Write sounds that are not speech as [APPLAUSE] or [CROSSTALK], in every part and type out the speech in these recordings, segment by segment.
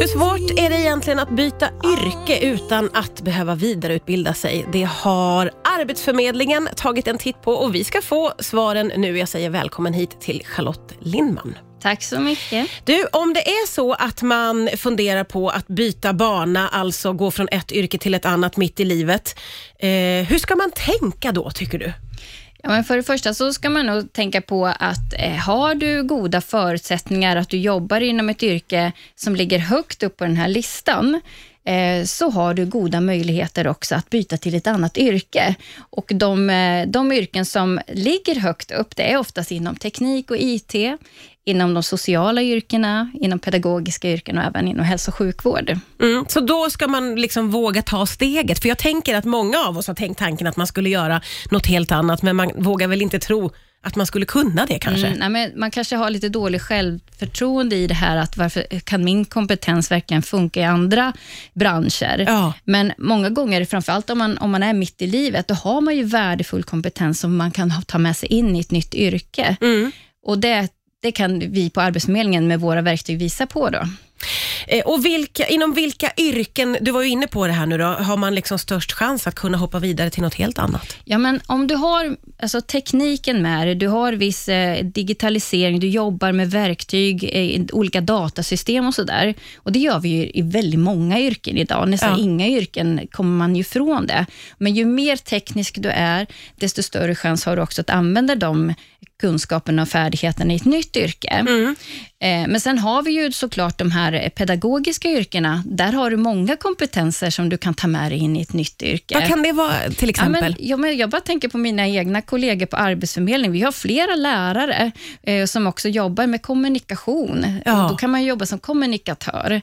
Hur svårt är det egentligen att byta yrke utan att behöva vidareutbilda sig? Det har Arbetsförmedlingen tagit en titt på och vi ska få svaren nu. Jag säger välkommen hit till Charlotte Lindman. Tack så mycket. Du, om det är så att man funderar på att byta bana, alltså gå från ett yrke till ett annat mitt i livet, eh, hur ska man tänka då tycker du? Ja, men för det första så ska man nog tänka på att eh, har du goda förutsättningar att du jobbar inom ett yrke som ligger högt upp på den här listan, Eh, så har du goda möjligheter också att byta till ett annat yrke. Och de, eh, de yrken som ligger högt upp, det är oftast inom teknik och IT, inom de sociala yrkena, inom pedagogiska yrken och även inom hälso och sjukvård. Mm, så då ska man liksom våga ta steget. För jag tänker att många av oss har tänkt tanken att man skulle göra något helt annat, men man vågar väl inte tro att man skulle kunna det kanske? Mm, nej, men man kanske har lite dålig självförtroende i det här, att varför kan min kompetens verkligen funka i andra branscher? Ja. Men många gånger, framförallt om man, om man är mitt i livet, då har man ju värdefull kompetens som man kan ta med sig in i ett nytt yrke. Mm. Och det, det kan vi på Arbetsförmedlingen med våra verktyg visa på. Då. Eh, och vilka, inom vilka yrken, du var ju inne på det här nu då, har man liksom störst chans att kunna hoppa vidare till något helt annat? Ja, men om du har alltså, tekniken med dig, du har viss eh, digitalisering, du jobbar med verktyg, eh, olika datasystem och sådär. Och det gör vi ju i väldigt många yrken idag. Nästan Ja. inga yrken kommer man ju ifrån det. Men ju mer teknisk du är, desto större chans har du också att använda de kunskaperna och färdigheterna i ett nytt yrke. Mm. Eh, Men sen har vi ju såklart de här pedagogiska yrkena. Där har du många kompetenser som du kan ta med dig in i ett nytt yrke. Vad kan det vara till Ja, exempel? men, ja, men jag bara tänker på mina egna kollegor på Arbetsförmedlingen. Vi har flera lärare eh, som också jobbar med kommunikation. Ja. Då kan man jobba som kommunikatör.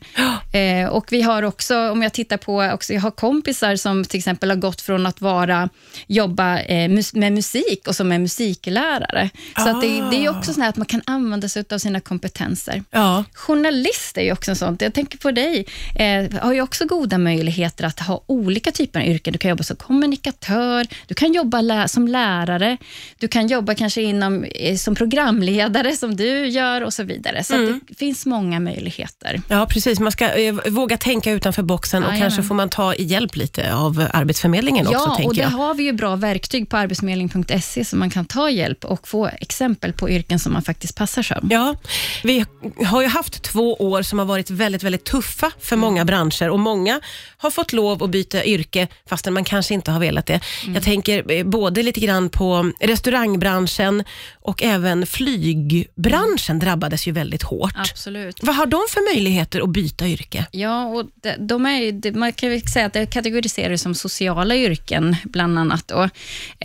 Eh, och vi har också, om jag tittar på, också, jag har kompisar som till exempel har gått från att vara, jobba eh, med musik och som är musiklärare. Så att det, det är också så här att man kan använda sig av sina kompetenser. ja. Journalist är ju också sånt. Jag tänker på dig. Eh, har ju också goda möjligheter att ha olika typer av yrken. Du kan jobba som kommunikatör, du kan jobba lä- som lärare, du kan jobba kanske inom, eh, som programledare som du gör och så vidare. Så att det finns många möjligheter. ja, precis. Man ska eh, våga tänka utanför boxen och Jajamän. kanske får man ta hjälp lite av Arbetsförmedlingen också, Ja, och där jag. har vi ju bra verktyg på arbetsförmedling.se som man kan ta hjälp och få exempel på yrken som man faktiskt passar som. Ja, vi har ju haft två år som har varit väldigt, väldigt tuffa för många branscher och många har fått lov att byta yrke fastän man kanske inte har velat det. Jag tänker eh, både lite grann på restaurangbranschen och även flygbranschen drabbades ju väldigt hårt. Absolut. Vad har de för möjligheter att byta yrke? Ja, och de, de är, man kan väl säga att det kategoriseras som sociala yrken, bland annat. Då.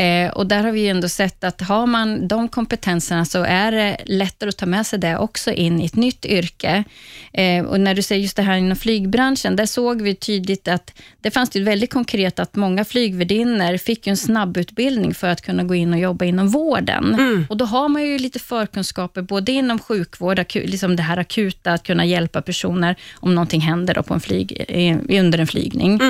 Eh, och där har vi ju ändå sett att har man de kompetenserna så är det lättare att ta med sig det också in i ett nytt yrke. Eh, och när du säger just det här inom flygbranschen, där såg vi tydligt att det fanns ju väldigt konkret att många flygvärdinnor fick ju en snabbutbildning för att kunna gå in och jobba inom vården. Och då har man ju lite förkunskaper både inom sjukvård, liksom det här akuta, att kunna hjälpa personer om någonting händer på en flyg, under en flygning.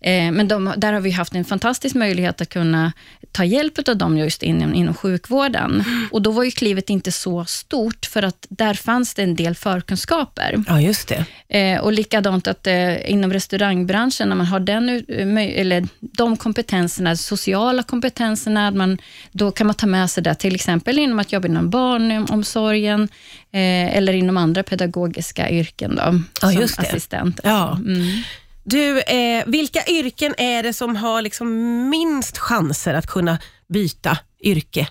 Eh, men de, där har vi haft en fantastisk möjlighet att kunna ta hjälp av dem just inom, inom sjukvården. Och då var ju klivet inte så stort, för att där fanns det en del förkunskaper. Ja, just det. Eh, och likadant att eh, inom restaurangbranschen, när man har den, eh, eller de kompetenserna, sociala kompetenserna, man, då kan man ta med sig det, till exempel inom att jobba inom barnomsorgen, eh, eller inom andra pedagogiska yrken, då, Ja, som just det. assistent. Ja. Mm. Du, eh, vilka yrken är det som har liksom minst chanser att kunna byta yrke?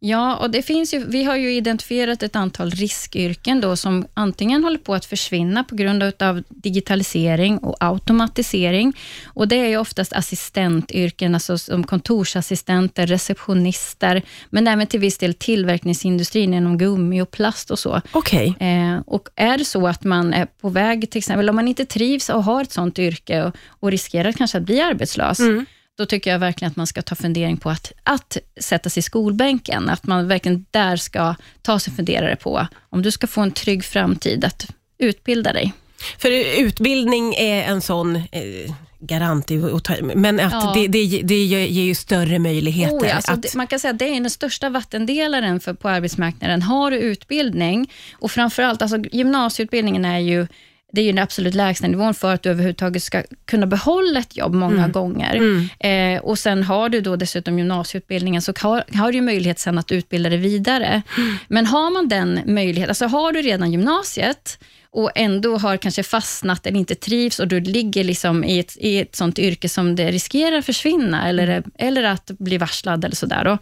Ja, och det finns ju, vi har ju identifierat ett antal riskyrken då, som antingen håller på att försvinna på grund av digitalisering och automatisering. Och Det är ju oftast assistentyrken, alltså som kontorsassistenter, receptionister, men även till viss del tillverkningsindustrin inom gummi och plast och så. Okej. Eh, och är det så att man är på väg, till exempel om man inte trivs och har ett sånt yrke och, och riskerar kanske att bli arbetslös, då tycker jag verkligen att man ska ta fundering på att, att sätta sig i skolbänken. Att man verkligen där ska ta sig funderare på, om du ska få en trygg framtid, att utbilda dig. För utbildning är en sån eh, garant, men att Ja. det, det, det ger ger ju större möjligheter. Oh ja, alltså att, det, man kan säga att det är den största vattendelaren för, på arbetsmarknaden. Har du utbildning, och framförallt, alltså gymnasieutbildningen är ju det är ju den absolut lägsta nivån för att du överhuvudtaget ska kunna behålla ett jobb många Mm. gånger. Mm. Eh, och Sen har du då dessutom gymnasieutbildningen, så har, har du möjlighet sen att utbilda dig vidare. Mm. Men har man den möjligheten, alltså har du redan gymnasiet och ändå har kanske fastnat eller inte trivs och du ligger liksom i, ett, i ett sånt yrke som det riskerar att försvinna eller, Mm. eller att bli varslad eller sådär. Då,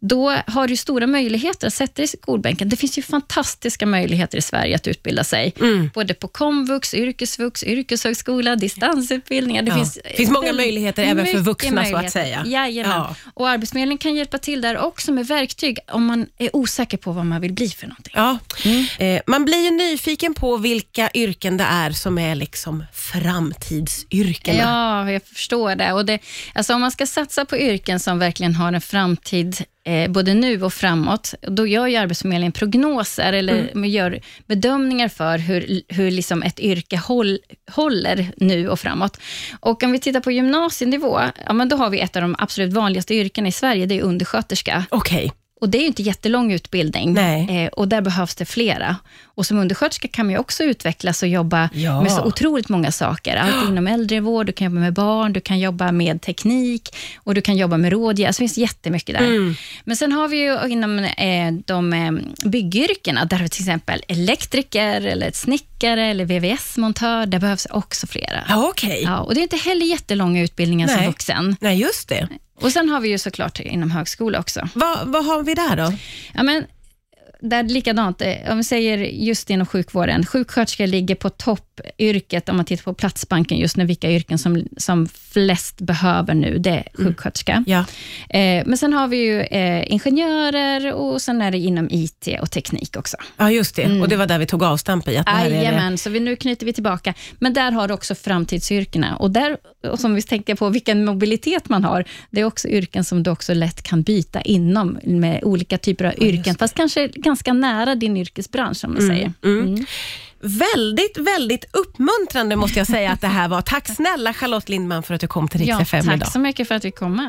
då har du stora möjligheter att sätta dig i skolbänken. Det finns ju fantastiska möjligheter i Sverige att utbilda sig. Mm. Både på komvux, yrkesvux, yrkeshögskola, distansutbildningar. Det Ja. finns, finns många väldigt- möjligheter även för vuxna, så att säga. Jajamän. Ja. Och Arbetsförmedlingen kan hjälpa till där också med verktyg om man är osäker på vad man vill bli för någonting. Ja. Mm. Eh, man blir ju nyfiken på vilka yrken det är som är liksom framtidsyrkena. Ja, jag förstår det. Och det alltså om man ska satsa på yrken som verkligen har en framtid, eh, både nu och framåt, då gör ju Arbetsförmedlingen prognoser, eller Mm. gör bedömningar för hur, hur liksom ett yrke håll, håller nu och framåt. Och om vi tittar på gymnasienivå, ja, men då har vi ett av de absolut vanligaste yrkena i Sverige, det är undersköterska. Okej. Och Det är ju inte jättelång utbildning. Eh, och där behövs det flera. Och Som undersköterska kan man ju också utvecklas och jobba Ja. med så otroligt många saker. Allt inom äldrevård, du kan jobba med barn, du kan jobba med teknik och du kan jobba med rådgivare. Alltså, det finns jättemycket där. Mm. Men sen har vi ju inom eh, de eh, byggyrkena, där har vi till exempel elektriker, eller snickare eller VVS-montör. Där behövs också flera. Ja, okej. Ja, och Det är inte heller jättelånga utbildningar som Nej. vuxen. Nej, just det. Och Sen har vi ju såklart inom högskola också. Va, vad har vi där då? Ja, men, där likadant, eh, om vi säger just inom sjukvården, sjuksköterskor ligger på toppyrket om man tittar på Platsbanken just nu, vilka yrken som, som flest behöver nu, det är sjuksköterska. Ja. Eh, men sen har vi ju eh, ingenjörer och sen är det inom IT och teknik också. ja, just det. Och det var där vi tog avstamp i. Att. Jajamän, så vi, nu knyter vi tillbaka. Men där har du också framtidsyrkena. Och där, och som vi tänker på vilken mobilitet man har, det är också yrken som du också lätt kan byta inom med olika typer av yrken, fast kanske ganska nära din yrkesbransch, som man säger. Mm. Väldigt, väldigt uppmuntrande måste jag säga att det här var. Tack [LAUGHS] snälla Charlotte Lindman för att du kom till Rix Ja, FM idag. tack så mycket för att vi kom med.